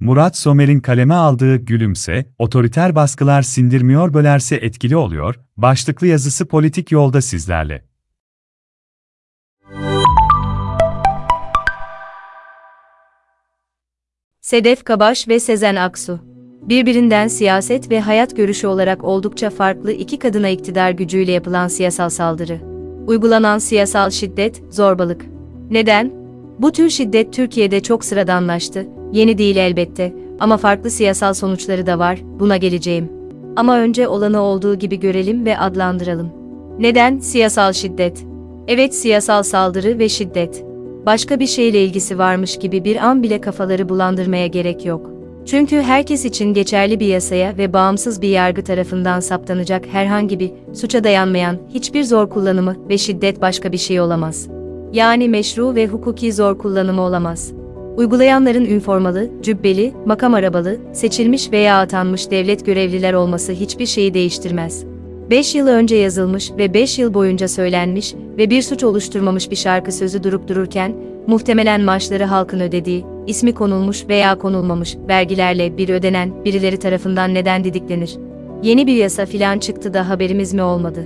Murat Somer'in kaleme aldığı Gülümse, otoriter baskılar sindirmiyor bölerse etkili oluyor, başlıklı yazısı politik yolda sizlerle. Sedef Kabaş ve Sezen Aksu. Birbirinden siyaset ve hayat görüşü olarak oldukça farklı iki kadına iktidar gücüyle yapılan siyasal saldırı. Uygulanan siyasal şiddet, zorbalık. Neden? Bu tür şiddet Türkiye'de çok sıradanlaştı, yeni değil elbette ama farklı siyasal sonuçları da var, buna geleceğim. Ama önce olanı olduğu gibi görelim ve adlandıralım. Neden siyasal şiddet? Evet siyasal saldırı ve şiddet. Başka bir şeyle ilgisi varmış gibi bir an bile kafaları bulandırmaya gerek yok. Çünkü herkes için geçerli bir yasaya ve bağımsız bir yargı tarafından saptanacak herhangi bir suça dayanmayan hiçbir zor kullanımı ve şiddet başka bir şey olamaz. Yani meşru ve hukuki zor kullanımı olamaz. Uygulayanların üniformalı, cübbeli, makam arabalı, seçilmiş veya atanmış devlet görevliler olması hiçbir şeyi değiştirmez. 5 yıl önce yazılmış ve 5 yıl boyunca söylenmiş ve bir suç oluşturmamış bir şarkı sözü durup dururken, muhtemelen maaşları halkın ödediği, ismi konulmuş veya konulmamış vergilerle bir ödenen birileri tarafından neden didiklenir. Yeni bir yasa filan çıktı da haberimiz mi olmadı?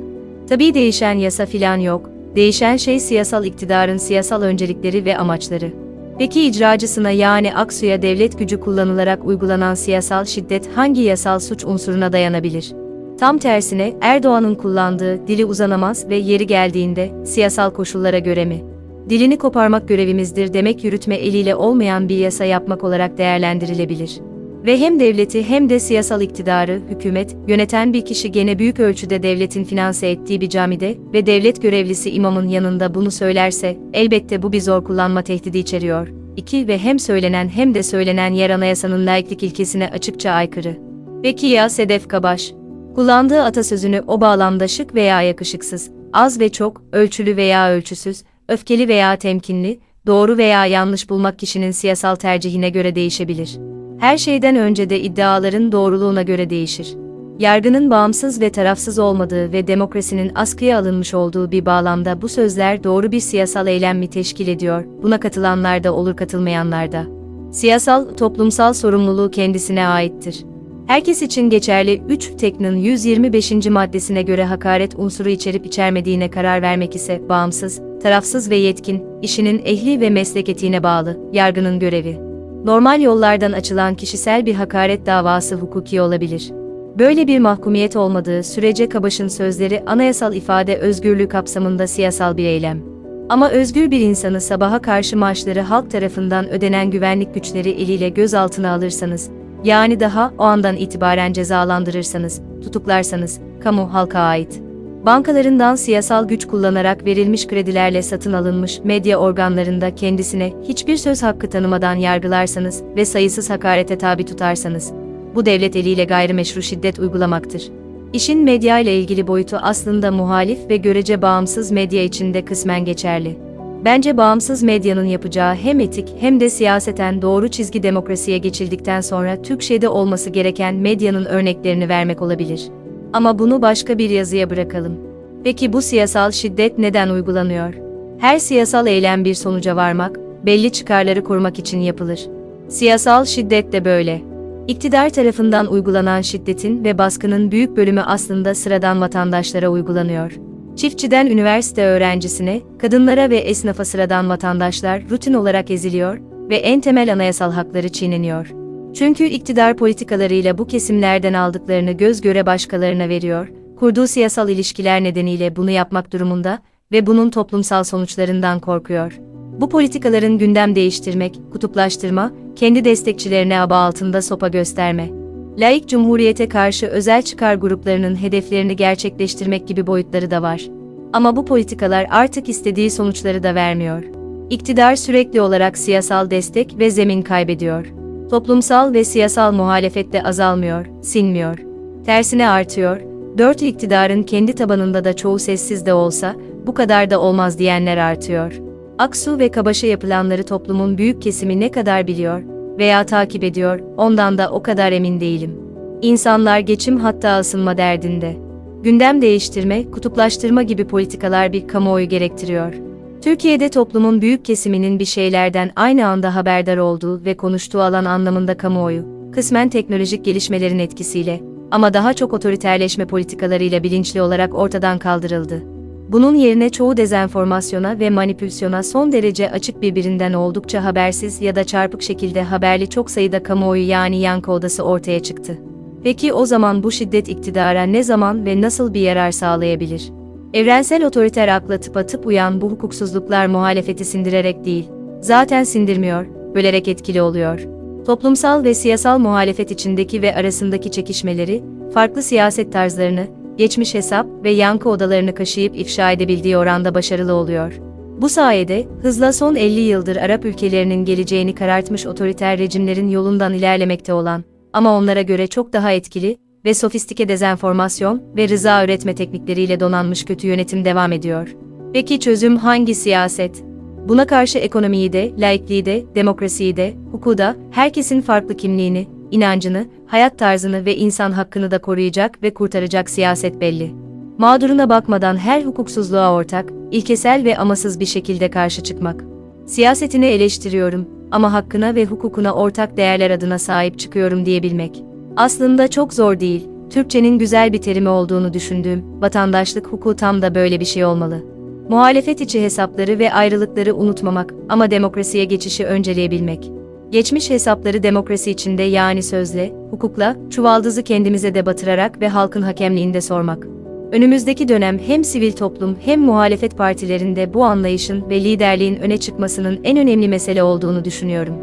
Tabii değişen yasa filan yok, değişen şey siyasal iktidarın siyasal öncelikleri ve amaçları. Peki icracısına yani Aksu'ya devlet gücü kullanılarak uygulanan siyasal şiddet hangi yasal suç unsuruna dayanabilir? Tam tersine Erdoğan'ın kullandığı dili uzanamaz ve yeri geldiğinde siyasal koşullara göre mi? Dilini koparmak görevimizdir demek yürütme eliyle olmayan bir yasa yapmak olarak değerlendirilebilir. Ve hem devleti hem de siyasal iktidarı, hükümet, yöneten bir kişi gene büyük ölçüde devletin finanse ettiği bir camide ve devlet görevlisi imamın yanında bunu söylerse, elbette bu bir zor kullanma tehdidi içeriyor. 2. Ve hem söylenen hem de söylenen yer anayasanın laiklik ilkesine açıkça aykırı. Peki ya Sedef Kabaş? Kullandığı atasözünü o bağlamda şık veya yakışıksız, az ve çok, ölçülü veya ölçüsüz, öfkeli veya temkinli, doğru veya yanlış bulmak kişinin siyasal tercihine göre değişebilir. Her şeyden önce de iddiaların doğruluğuna göre değişir. Yargının bağımsız ve tarafsız olmadığı ve demokrasinin askıya alınmış olduğu bir bağlamda bu sözler doğru bir siyasal eylem mi teşkil ediyor, buna katılanlar da olur katılmayanlar da. Siyasal, toplumsal sorumluluğu kendisine aittir. Herkes için geçerli 3 Tekn'in 125. maddesine göre hakaret unsuru içerip içermediğine karar vermek ise bağımsız, tarafsız ve yetkin, işinin ehli ve meslek etiğine bağlı, yargının görevi. Normal yollardan açılan kişisel bir hakaret davası hukuki olabilir. Böyle bir mahkumiyet olmadığı sürece Kabaş'ın sözleri anayasal ifade özgürlüğü kapsamında siyasal bir eylem. Ama özgür bir insanı sabaha karşı maaşları halk tarafından ödenen güvenlik güçleri eliyle gözaltına alırsanız, yani daha o andan itibaren cezalandırırsanız, tutuklarsanız, kamu halka ait. Bankalarından siyasal güç kullanarak verilmiş kredilerle satın alınmış medya organlarında kendisine hiçbir söz hakkı tanımadan yargılarsanız ve sayısız hakarete tabi tutarsanız, bu devlet eliyle gayrimeşru şiddet uygulamaktır. İşin medya ile ilgili boyutu aslında muhalif ve görece bağımsız medya içinde kısmen geçerli. Bence bağımsız medyanın yapacağı hem etik hem de siyaseten doğru çizgi demokrasiye geçildikten sonra Türkçe'de olması gereken medyanın örneklerini vermek olabilir. Ama bunu başka bir yazıya bırakalım. Peki bu siyasal şiddet neden uygulanıyor? Her siyasal eylem bir sonuca varmak, belli çıkarları korumak için yapılır. Siyasal şiddet de böyle. İktidar tarafından uygulanan şiddetin ve baskının büyük bölümü aslında sıradan vatandaşlara uygulanıyor. Çiftçiden üniversite öğrencisine, kadınlara ve esnafa sıradan vatandaşlar rutin olarak eziliyor ve en temel anayasal hakları çiğneniyor. Çünkü iktidar politikalarıyla bu kesimlerden aldıklarını göz göre başkalarına veriyor, kurduğu siyasal ilişkiler nedeniyle bunu yapmak durumunda ve bunun toplumsal sonuçlarından korkuyor. Bu politikaların gündem değiştirmek, kutuplaştırma, kendi destekçilerine aba altında sopa gösterme, laik cumhuriyete karşı özel çıkar gruplarının hedeflerini gerçekleştirmek gibi boyutları da var. Ama bu politikalar artık istediği sonuçları da vermiyor. İktidar sürekli olarak siyasal destek ve zemin kaybediyor. Toplumsal ve siyasal muhalefet de azalmıyor, sinmiyor. Tersine artıyor, dört iktidarın kendi tabanında da çoğu sessiz de olsa, bu kadar da olmaz diyenler artıyor. Aksu ve Kabaş'a yapılanları toplumun büyük kesimi ne kadar biliyor, veya takip ediyor, ondan da o kadar emin değilim. İnsanlar geçim hatta ısınma derdinde. Gündem değiştirme, kutuplaştırma gibi politikalar bir kamuoyu gerektiriyor. Türkiye'de toplumun büyük kesiminin bir şeylerden aynı anda haberdar olduğu ve konuştuğu alan anlamında kamuoyu, kısmen teknolojik gelişmelerin etkisiyle ama daha çok otoriterleşme politikalarıyla bilinçli olarak ortadan kaldırıldı. Bunun yerine çoğu dezenformasyona ve manipülasyona son derece açık birbirinden oldukça habersiz ya da çarpık şekilde haberli çok sayıda kamuoyu yani yankı odası ortaya çıktı. Peki o zaman bu şiddet iktidara ne zaman ve nasıl bir yarar sağlayabilir? Evrensel otoriter akla tıpatıp uyan bu hukuksuzluklar muhalefeti sindirerek değil, zaten sindirmiyor, bölerek etkili oluyor. Toplumsal ve siyasal muhalefet içindeki ve arasındaki çekişmeleri, farklı siyaset tarzlarını, geçmiş hesap ve yankı odalarını kaşıyıp ifşa edebildiği oranda başarılı oluyor. Bu sayede, hızla son 50 yıldır Arap ülkelerinin geleceğini karartmış otoriter rejimlerin yolundan ilerlemekte olan, ama onlara göre çok daha etkili ve sofistike dezenformasyon ve rıza üretme teknikleriyle donanmış kötü yönetim devam ediyor. Peki çözüm hangi siyaset? Buna karşı ekonomiyi de, laikliği de, demokrasiyi de, hukuku da, herkesin farklı kimliğini, inancını, hayat tarzını ve insan hakkını da koruyacak ve kurtaracak siyaset belli. Mağduruna bakmadan her hukuksuzluğa ortak, ilkesel ve amasız bir şekilde karşı çıkmak. Siyasetini eleştiriyorum ama hakkına ve hukukuna ortak değerler adına sahip çıkıyorum diyebilmek. Aslında çok zor değil, Türkçenin güzel bir terimi olduğunu düşündüğüm, vatandaşlık hukuku tam da böyle bir şey olmalı. Muhalefet içi hesapları ve ayrılıkları unutmamak ama demokrasiye geçişi önceleyebilmek. Geçmiş hesapları demokrasi içinde yani sözle, hukukla, çuvaldızı kendimize de batırarak ve halkın hakemliğinde sormak. Önümüzdeki dönem hem sivil toplum hem muhalefet partilerinde bu anlayışın ve liderliğin öne çıkmasının en önemli mesele olduğunu düşünüyorum.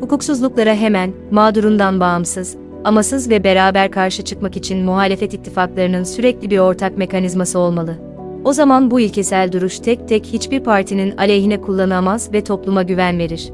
Hukuksuzluklara hemen, mağdurundan bağımsız, amasız ve beraber karşı çıkmak için muhalefet ittifaklarının sürekli bir ortak mekanizması olmalı. O zaman bu ilkesel duruş tek tek hiçbir partinin aleyhine kullanamaz ve topluma güven verir.